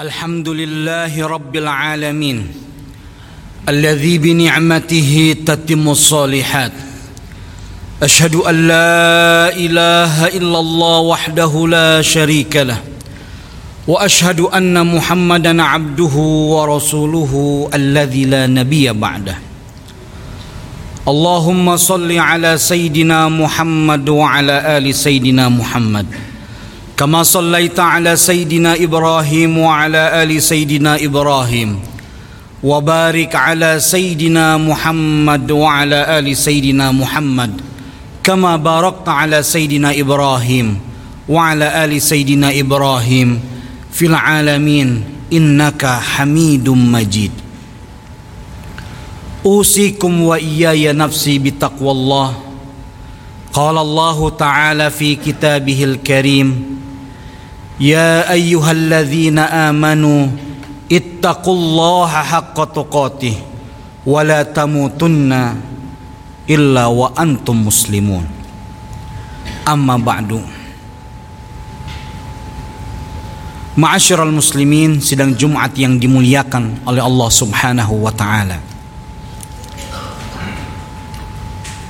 الحمد لله رب العالمين الذي بنعمته تتم الصالحات اشهد ان لا اله الا الله وحده لا شريك له واشهد ان محمدا عبده ورسوله الذي لا نبي بعده اللهم صل على سيدنا محمد وعلى ال سيدنا محمد كما صليت على سيدنا إبراهيم وعلى آل سيدنا إبراهيم. وبارك على سيدنا محمد وعلى آل سيدنا محمد. كما باركت على سيدنا إبراهيم وعلى آل سيدنا إبراهيم. في العالمين إنك حميد مجيد. أوصيكم وإياي نفسي بتقوى الله. قال الله تعالى في كتابه الكريم يا ايها الذين امنوا اتقوا الله حق تقاته ولا تموتن الا وانتم مسلمون اما بعد Ma'asyiral muslimin sidang Jumat yang dimuliakan oleh Allah Subhanahu wa taala.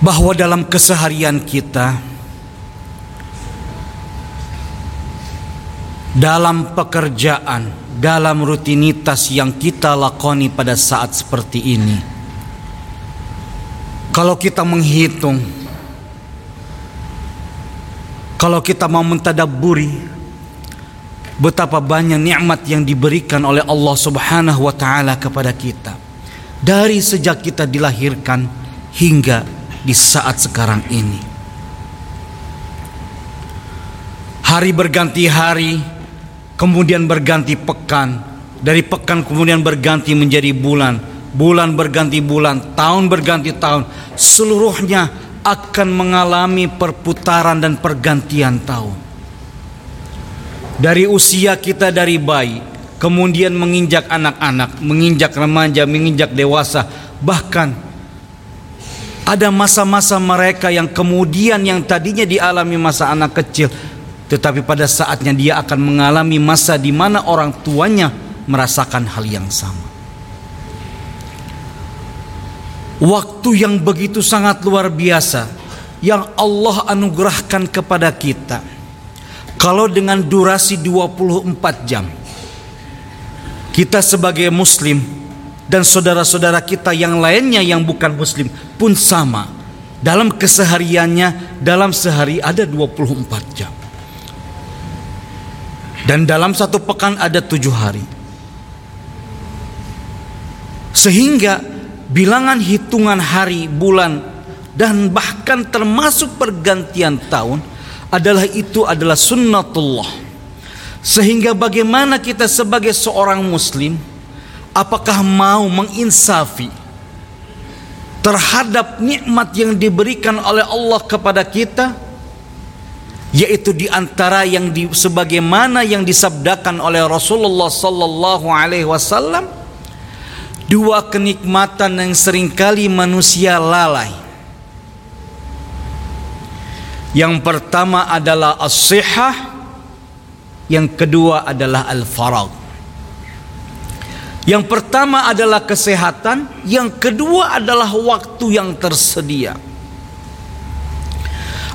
Bahwa dalam keseharian kita dalam pekerjaan, dalam rutinitas yang kita lakoni pada saat seperti ini. Kalau kita menghitung, kalau kita mau mentadaburi betapa banyak nikmat yang diberikan oleh Allah Subhanahu wa taala kepada kita dari sejak kita dilahirkan hingga di saat sekarang ini. Hari berganti hari, kemudian berganti pekan, dari pekan kemudian berganti menjadi bulan, bulan berganti bulan, tahun berganti tahun, seluruhnya akan mengalami perputaran dan pergantian tahun. Dari usia kita dari bayi, kemudian menginjak anak-anak, menginjak remaja, menginjak dewasa, bahkan ada masa-masa mereka yang kemudian yang tadinya dialami masa anak kecil tetapi pada saatnya dia akan mengalami masa di mana orang tuanya merasakan hal yang sama. Waktu yang begitu sangat luar biasa yang Allah anugerahkan kepada kita. Kalau dengan durasi 24 jam kita sebagai muslim dan saudara-saudara kita yang lainnya yang bukan muslim pun sama. Dalam kesehariannya dalam sehari ada 24 jam. Dan dalam satu pekan ada tujuh hari. Sehingga bilangan hitungan hari, bulan, dan bahkan termasuk pergantian tahun adalah itu adalah sunnatullah. Sehingga bagaimana kita sebagai seorang muslim apakah mau menginsafi terhadap nikmat yang diberikan oleh Allah kepada kita? Yaitu di antara yang di, sebagaimana yang disabdakan oleh Rasulullah sallallahu alaihi wasallam dua kenikmatan yang sering kali manusia lalai. Yang pertama adalah as-sihah yang kedua adalah al-farag yang pertama adalah kesehatan yang kedua adalah waktu yang tersedia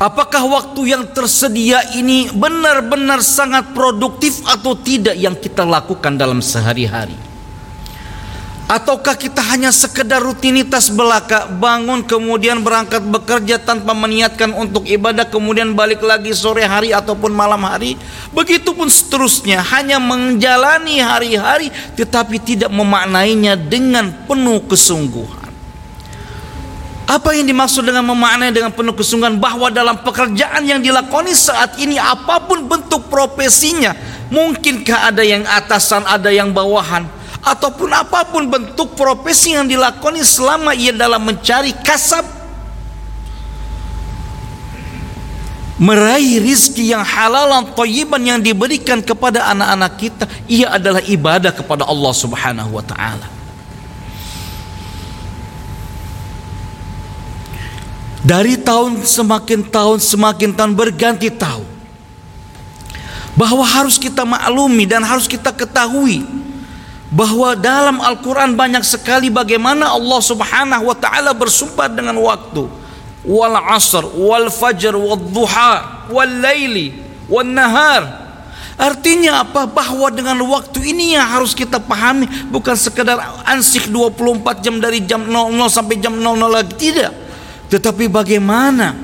Apakah waktu yang tersedia ini benar-benar sangat produktif atau tidak yang kita lakukan dalam sehari-hari? Ataukah kita hanya sekedar rutinitas belaka bangun kemudian berangkat bekerja tanpa meniatkan untuk ibadah kemudian balik lagi sore hari ataupun malam hari begitupun seterusnya hanya menjalani hari-hari tetapi tidak memaknainya dengan penuh kesungguhan apa yang dimaksud dengan memaknai dengan penuh kesungguhan bahwa dalam pekerjaan yang dilakoni saat ini apa pun bentuk profesinya, mungkinkah ada yang atasan, ada yang bawahan, ataupun apa pun bentuk profesi yang dilakoni selama ia dalam mencari kasab meraih rizki yang halal dan thayyiban yang diberikan kepada anak-anak kita ia adalah ibadah kepada Allah Subhanahu wa taala. Dari tahun semakin tahun semakin tahun berganti tahun. bahwa harus kita maklumi dan harus kita ketahui bahwa dalam Al-Quran banyak sekali bagaimana Allah Subhanahu wa Ta'ala bersumpah dengan waktu, wal asr, wal fajr, wal duha, wal laili, wal nahar. Artinya apa? Bahwa dengan waktu ini yang harus kita pahami bukan sekedar ansik 24 jam dari jam 00 sampai jam 00 lagi tidak. Tetapi bagaimana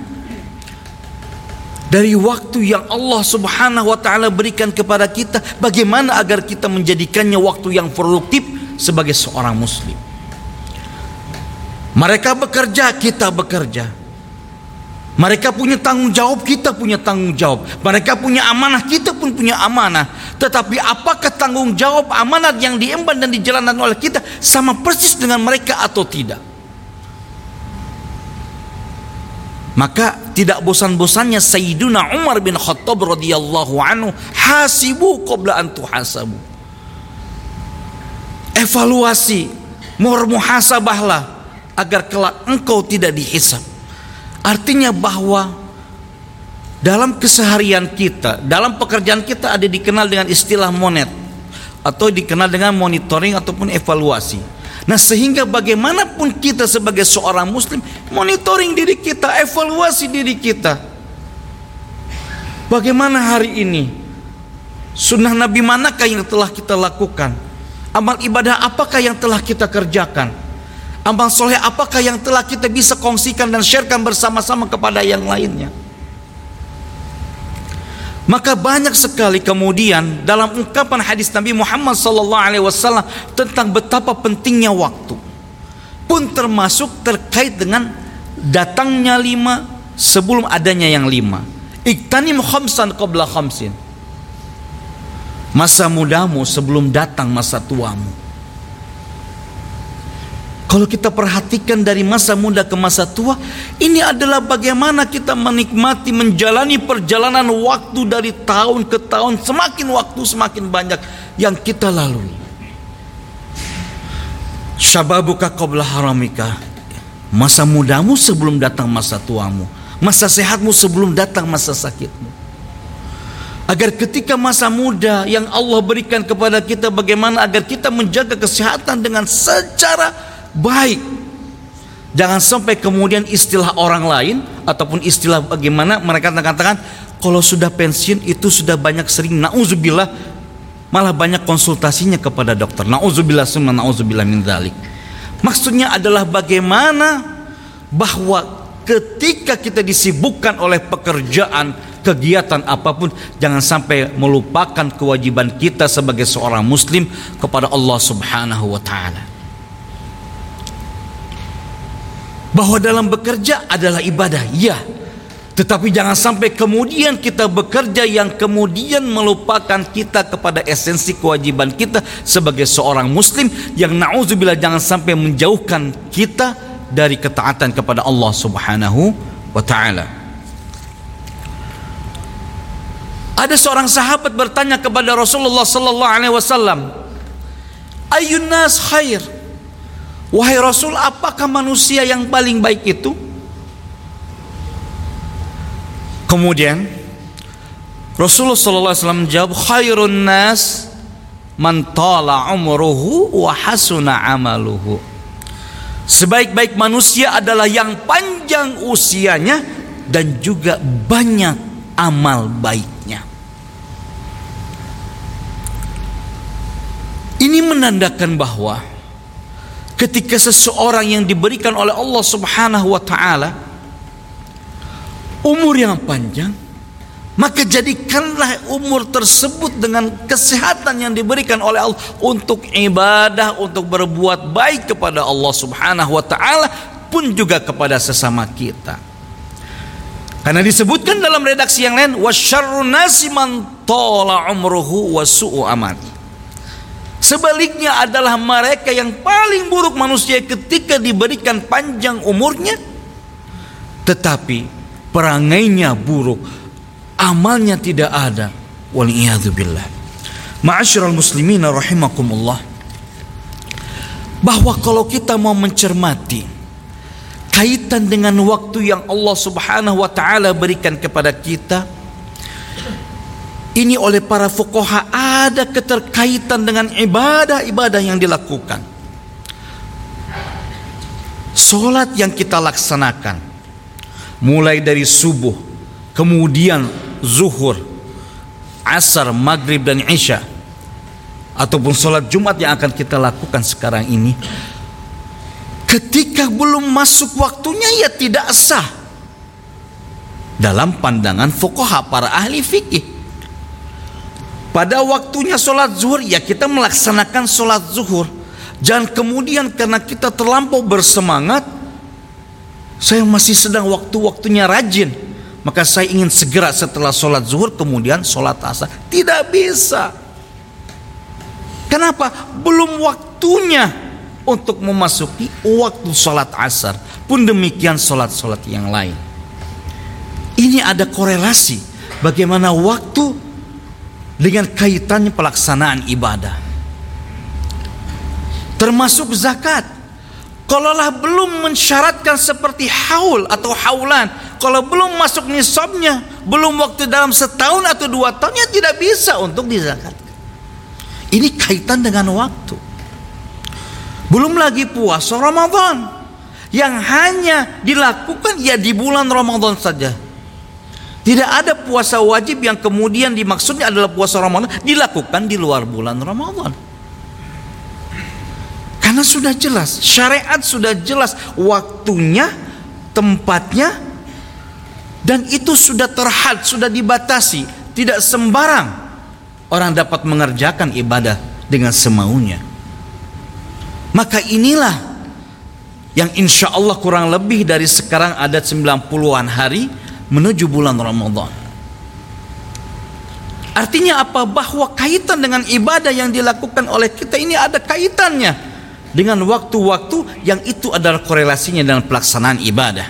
dari waktu yang Allah Subhanahu wa taala berikan kepada kita bagaimana agar kita menjadikannya waktu yang produktif sebagai seorang muslim. Mereka bekerja, kita bekerja. Mereka punya tanggung jawab, kita punya tanggung jawab. Mereka punya amanah, kita pun punya amanah. Tetapi apakah tanggung jawab amanah yang diemban dan dijalankan oleh kita sama persis dengan mereka atau tidak? Maka tidak bosan-bosannya Sayyiduna Umar bin Khattab radhiyallahu anhu hasibu qabla an tuhasabu. Evaluasi, muhasabahlah agar kelak engkau tidak dihisab. Artinya bahwa dalam keseharian kita, dalam pekerjaan kita ada dikenal dengan istilah monet atau dikenal dengan monitoring ataupun evaluasi. Nah, sehingga bagaimanapun kita sebagai seorang muslim monitoring diri kita, evaluasi diri kita. Bagaimana hari ini? Sunnah Nabi manakah yang telah kita lakukan? Amal ibadah apakah yang telah kita kerjakan? Amal soleh apakah yang telah kita bisa kongsikan dan sharekan bersama-sama kepada yang lainnya? Maka banyak sekali kemudian dalam ungkapan hadis Nabi Muhammad SAW tentang betapa pentingnya waktu pun termasuk terkait dengan datangnya lima sebelum adanya yang lima. Iktanim khamsan qabla khamsin. Masa mudamu sebelum datang masa tuamu. Kalau kita perhatikan dari masa muda ke masa tua, ini adalah bagaimana kita menikmati menjalani perjalanan waktu dari tahun ke tahun, semakin waktu semakin banyak yang kita lalui. Syababuka qabla haramika. Masa mudamu sebelum datang masa tuamu. Masa sehatmu sebelum datang masa sakitmu. Agar ketika masa muda yang Allah berikan kepada kita bagaimana agar kita menjaga kesehatan dengan secara baik. Jangan sampai kemudian istilah orang lain ataupun istilah bagaimana mereka katakan kalau sudah pensiun itu sudah banyak sering nauzubillah malah banyak konsultasinya kepada dokter. Nauzubillah summa nauzubillah min dzalik. Maksudnya adalah bagaimana bahwa ketika kita disibukkan oleh pekerjaan, kegiatan apa pun, jangan sampai melupakan kewajiban kita sebagai seorang muslim kepada Allah Subhanahu wa taala. Bahwa dalam bekerja adalah ibadah, ya. Tetapi jangan sampai kemudian kita bekerja yang kemudian melupakan kita kepada esensi kewajiban kita sebagai seorang muslim yang na'udzubillah jangan sampai menjauhkan kita dari ketaatan kepada Allah Subhanahu wa taala. Ada seorang sahabat bertanya kepada Rasulullah sallallahu alaihi wasallam, "Ayyun nas khair?" Wahai Rasul, apakah manusia yang paling baik itu? Kemudian Rasulullah SAW menjawab, khairun nas man tala umruhu wa hasuna amaluhu. Sebaik-baik manusia adalah yang panjang usianya dan juga banyak amal baiknya. Ini menandakan bahwa ketika seseorang yang diberikan oleh Allah Subhanahu wa taala umur yang panjang maka jadikanlah umur tersebut dengan kesehatan yang diberikan oleh Allah untuk ibadah untuk berbuat baik kepada Allah Subhanahu wa taala pun juga kepada sesama kita. Karena disebutkan dalam redaksi yang lain wasyarrun nasi man umruhu wa su'u amali Sebaliknya adalah mereka yang paling buruk manusia ketika diberikan panjang umurnya tetapi perangainya buruk, amalnya tidak ada. Waliyadzubillah. Ma'asyiral muslimin rahimakumullah. Bahwa kalau kita mau mencermati kaitan dengan waktu yang Allah Subhanahu wa taala berikan kepada kita ini oleh para fukoha ada keterkaitan dengan ibadah-ibadah yang dilakukan. Solat yang kita laksanakan mulai dari subuh, kemudian zuhur, asar, maghrib dan isya ataupun solat Jumat yang akan kita lakukan sekarang ini ketika belum masuk waktunya ya tidak sah dalam pandangan fukoha para ahli fikih pada waktunya sholat zuhur ya kita melaksanakan sholat zuhur. Jangan kemudian karena kita terlampau bersemangat, saya masih sedang waktu-waktunya rajin. Maka saya ingin segera setelah sholat zuhur kemudian sholat asar. Tidak bisa. Kenapa? Belum waktunya untuk memasuki waktu sholat asar. Pun demikian sholat-sholat yang lain. Ini ada korelasi bagaimana waktu dengan kaitannya pelaksanaan ibadah. Termasuk zakat. Kalaulah belum mensyaratkan seperti haul atau haulan, kalau belum masuk nisabnya, belum waktu dalam setahun atau dua tahunnya tidak bisa untuk dizakatkan. Ini kaitan dengan waktu. Belum lagi puasa Ramadan yang hanya dilakukan ya di bulan Ramadan saja. Tidak ada puasa wajib yang kemudian dimaksudnya adalah puasa Ramadan dilakukan di luar bulan Ramadan. Karena sudah jelas, syariat sudah jelas waktunya, tempatnya, dan itu sudah terhad, sudah dibatasi. Tidak sembarang orang dapat mengerjakan ibadah dengan semaunya. Maka inilah yang insya Allah kurang lebih dari sekarang ada 90-an hari menuju bulan Ramadan. Artinya apa? Bahwa kaitan dengan ibadah yang dilakukan oleh kita ini ada kaitannya dengan waktu-waktu yang itu adalah korelasinya dengan pelaksanaan ibadah.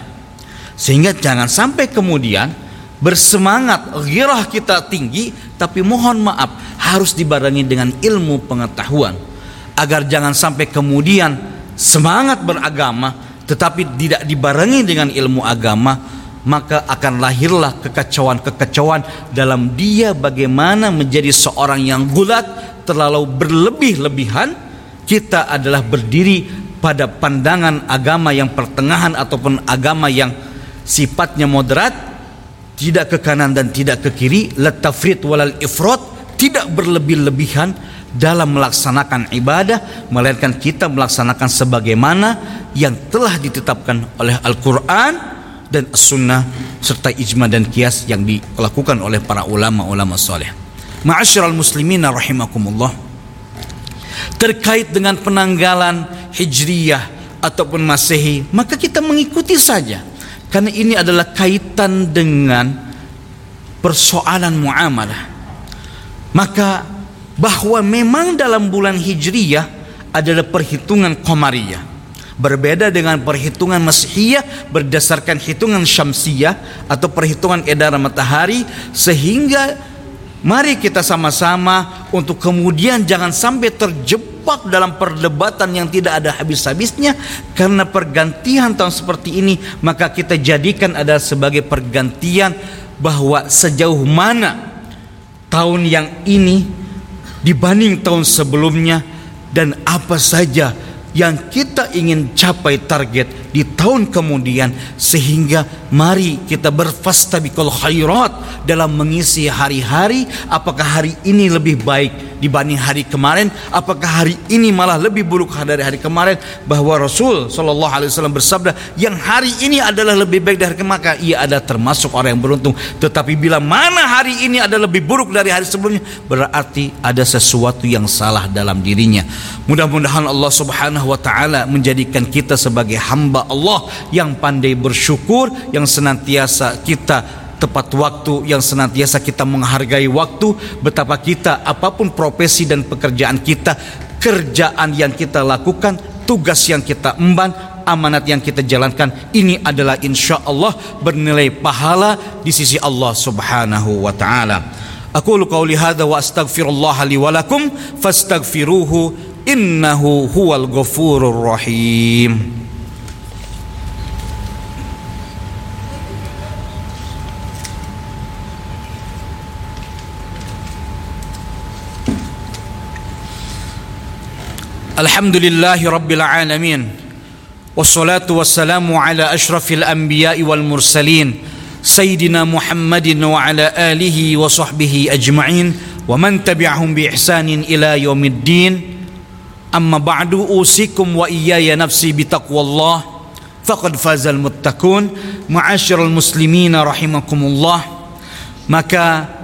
Sehingga jangan sampai kemudian bersemangat girah kita tinggi tapi mohon maaf harus dibarengi dengan ilmu pengetahuan agar jangan sampai kemudian semangat beragama tetapi tidak dibarengi dengan ilmu agama maka akan lahirlah kekacauan-kekacauan dalam dia bagaimana menjadi seorang yang gulat terlalu berlebih-lebihan. Kita adalah berdiri pada pandangan agama yang pertengahan ataupun agama yang sifatnya moderat tidak ke kanan dan tidak ke kiri letafrit walal ifrat tidak berlebih-lebihan dalam melaksanakan ibadah melainkan kita melaksanakan sebagaimana yang telah ditetapkan oleh Al-Qur'an dan sunnah serta ijma dan kias yang dilakukan oleh para ulama-ulama soleh. Ma'asyiral muslimin rahimakumullah. Terkait dengan penanggalan Hijriyah ataupun Masehi, maka kita mengikuti saja. Karena ini adalah kaitan dengan persoalan muamalah. Maka bahwa memang dalam bulan Hijriyah adalah perhitungan Qamariyah Berbeda dengan perhitungan Masihiyah berdasarkan hitungan Syamsiyah atau perhitungan edaran matahari sehingga mari kita sama-sama untuk kemudian jangan sampai terjebak dalam perdebatan yang tidak ada habis-habisnya. Karena pergantian tahun seperti ini maka kita jadikan ada sebagai pergantian bahwa sejauh mana tahun yang ini dibanding tahun sebelumnya dan apa saja yang kita ingin capai target di tahun kemudian sehingga mari kita berfastabikul khairat dalam mengisi hari-hari apakah hari ini lebih baik dibanding hari kemarin apakah hari ini malah lebih buruk dari hari kemarin? Bahwa Rasul Shallallahu Alaihi Wasallam bersabda yang hari ini adalah lebih baik dari maka ia ada termasuk orang yang beruntung. Tetapi bila mana hari ini adalah lebih buruk dari hari sebelumnya berarti ada sesuatu yang salah dalam dirinya. Mudah-mudahan Allah Subhanahu wa taala menjadikan kita sebagai hamba Allah yang pandai bersyukur yang senantiasa kita tepat waktu yang senantiasa kita menghargai waktu betapa kita apa pun profesi dan pekerjaan kita kerjaan yang kita lakukan tugas yang kita emban amanat yang kita jalankan ini adalah insya Allah bernilai pahala di sisi Allah subhanahu wa ta'ala. Aku qauli hadha wa astaghfirullah li walakum fastaghfiruhu innahu huwal ghafurur rahim الحمد لله رب العالمين والصلاة والسلام على أشرف الأنبياء والمرسلين سيدنا محمد وعلى آله وصحبه أجمعين ومن تبعهم بإحسان إلى يوم الدين أما بعد أوصيكم وإياي نفسي بتقوى الله فقد فاز المتقون معاشر المسلمين رحمكم الله maka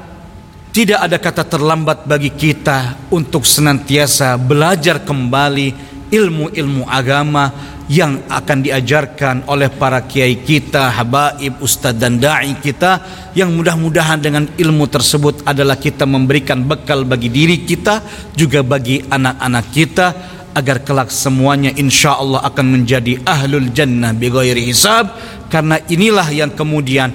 Tidak ada kata terlambat bagi kita untuk senantiasa belajar kembali ilmu-ilmu agama yang akan diajarkan oleh para kiai kita, habaib, ustadz dan dai kita yang mudah-mudahan dengan ilmu tersebut adalah kita memberikan bekal bagi diri kita juga bagi anak-anak kita agar kelak semuanya insya Allah akan menjadi ahlul jannah bighairi hisab. Karena inilah yang kemudian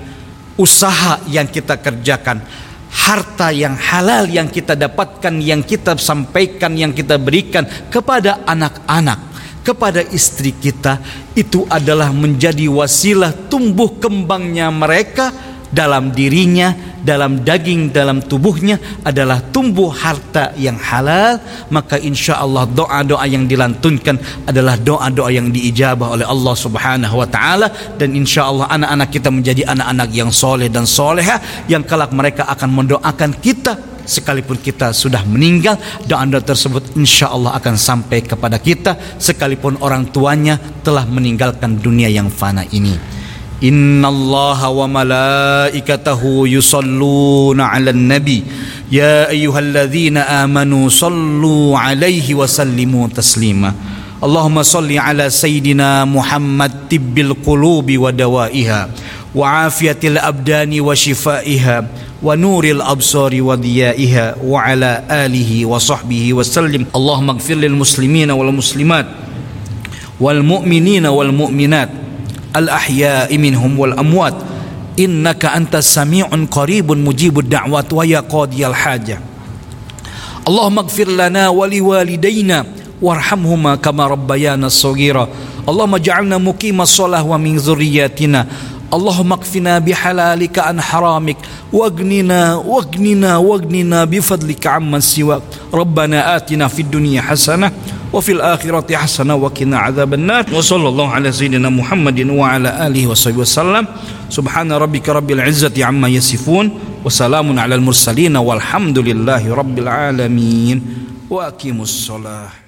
usaha yang kita kerjakan harta yang halal yang kita dapatkan, yang kita sampaikan, yang kita berikan kepada anak-anak, kepada istri kita, itu adalah menjadi wasilah tumbuh kembangnya mereka dalam dirinya, dalam daging, dalam tubuhnya adalah tumbuh harta yang halal, maka insya Allah doa-doa yang dilantunkan adalah doa-doa yang diijabah oleh Allah Subhanahu wa taala dan insya Allah anak-anak kita menjadi anak-anak yang soleh dan soleha yang kelak mereka akan mendoakan kita sekalipun kita sudah meninggal doa-doa tersebut insya Allah akan sampai kepada kita sekalipun orang tuanya telah meninggalkan dunia yang fana ini. إن الله وملائكته يصلون على النبي. يا أيها الذين آمنوا صلوا عليه وسلموا تسليما. اللهم صل على سيدنا محمد طب القلوب ودوائها وعافية الأبدان وشفائها ونور الأبصار وضيائها وعلى آله وصحبه وسلم. اللهم اغفر للمسلمين والمسلمات والمؤمنين والمؤمنات. الأحياء منهم والأموات. إنك أنت السميع قريب مجيب الدعوات ويا قاضي الحاجة. اللهم اغفر لنا ولوالدينا وارحمهما كما ربيانا الصغيرة اللهم اجعلنا مقيم الصلاة ومن ذرياتنا. اللهم اكفنا بحلالك عن حرامك واغننا واغننا واغننا بفضلك عمن سواك. ربنا آتنا في الدنيا حسنة وفي الآخرة حسنة وقنا عذاب النار. وصلى الله على سيدنا محمد وعلى آله وصحبه وسلم. سبحان ربك رب العزة عما يصفون وسلام على المرسلين والحمد لله رب العالمين. وأقيموا الصلاة.